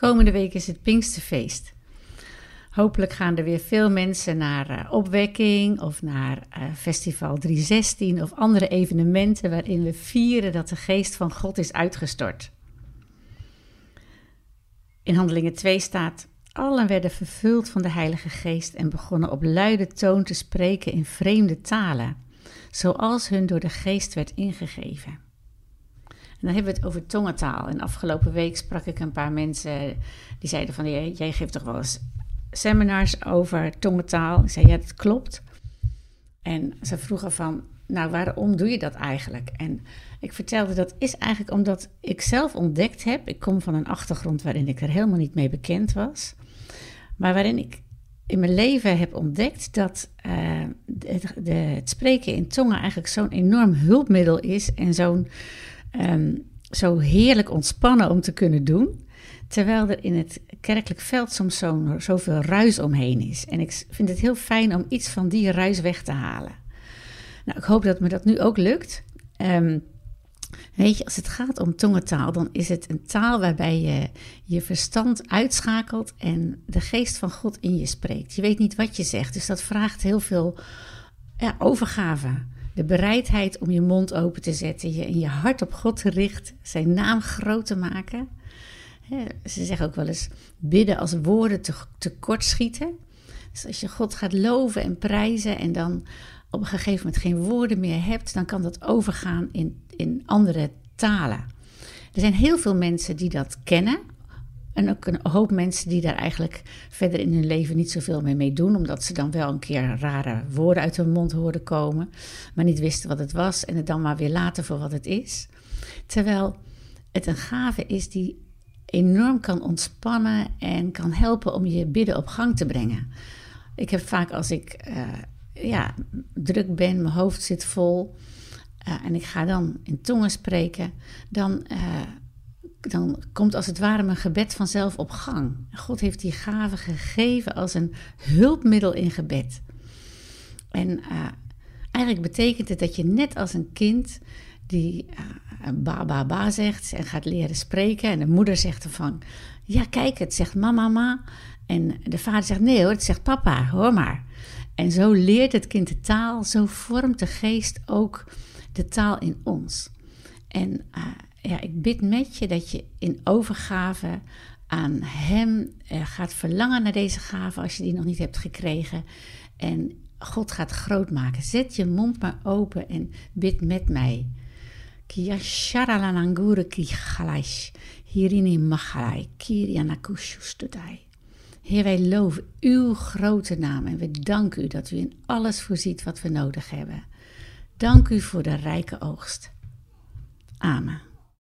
Komende week is het Pinksterfeest. Hopelijk gaan er weer veel mensen naar uh, opwekking of naar uh, Festival 316 of andere evenementen waarin we vieren dat de geest van God is uitgestort. In Handelingen 2 staat: Allen werden vervuld van de Heilige Geest en begonnen op luide toon te spreken in vreemde talen, zoals hun door de Geest werd ingegeven. En dan hebben we het over tongentaal. En afgelopen week sprak ik een paar mensen die zeiden van... jij geeft toch wel eens seminars over tongentaal? Ik zei, ja, dat klopt. En ze vroegen van, nou, waarom doe je dat eigenlijk? En ik vertelde, dat is eigenlijk omdat ik zelf ontdekt heb... Ik kom van een achtergrond waarin ik er helemaal niet mee bekend was... maar waarin ik in mijn leven heb ontdekt dat het, de, het spreken in tongen eigenlijk zo'n enorm hulpmiddel is en zo'n um, zo heerlijk ontspannen om te kunnen doen. Terwijl er in het kerkelijk veld soms zo, zoveel ruis omheen is. En ik vind het heel fijn om iets van die ruis weg te halen. Nou, ik hoop dat me dat nu ook lukt. Um, weet je, als het gaat om tongentaal, dan is het een taal waarbij je je verstand uitschakelt en de geest van God in je spreekt. Je weet niet wat je zegt, dus dat vraagt heel veel ja, overgave de bereidheid om je mond open te zetten, je in je hart op God te richten, zijn naam groot te maken. Ze zeggen ook wel eens bidden als woorden te, te kort schieten. Dus als je God gaat loven en prijzen en dan op een gegeven moment geen woorden meer hebt, dan kan dat overgaan in, in andere talen. Er zijn heel veel mensen die dat kennen, en ook een hoop mensen die daar eigenlijk verder in hun leven niet zoveel mee, mee doen, omdat ze dan wel een keer rare woorden uit hun mond hoorden komen, maar niet wisten wat het was en het dan maar weer laten voor wat het is. Terwijl het een gave is die enorm kan ontspannen en kan helpen om je bidden op gang te brengen. Ik heb vaak als ik uh, ja, druk ben, mijn hoofd zit vol uh, en ik ga dan in tongen spreken, dan. Uh, dan komt als het ware mijn gebed vanzelf op gang. God heeft die gave gegeven als een hulpmiddel in gebed. En uh, eigenlijk betekent het dat je net als een kind die uh, ba ba ba zegt en gaat leren spreken en de moeder zegt ervan, ja kijk, het zegt mama ma. En de vader zegt nee hoor, het zegt papa, hoor maar. En zo leert het kind de taal, zo vormt de geest ook de taal in ons. En uh, ja, ik bid met je dat je in overgave aan Hem uh, gaat verlangen naar deze gave als je die nog niet hebt gekregen. En God gaat groot maken. Zet je mond maar open en bid met mij. Heer, wij loven uw grote naam en we danken u dat u in alles voorziet wat we nodig hebben. Dank u voor de rijke oogst. Amen.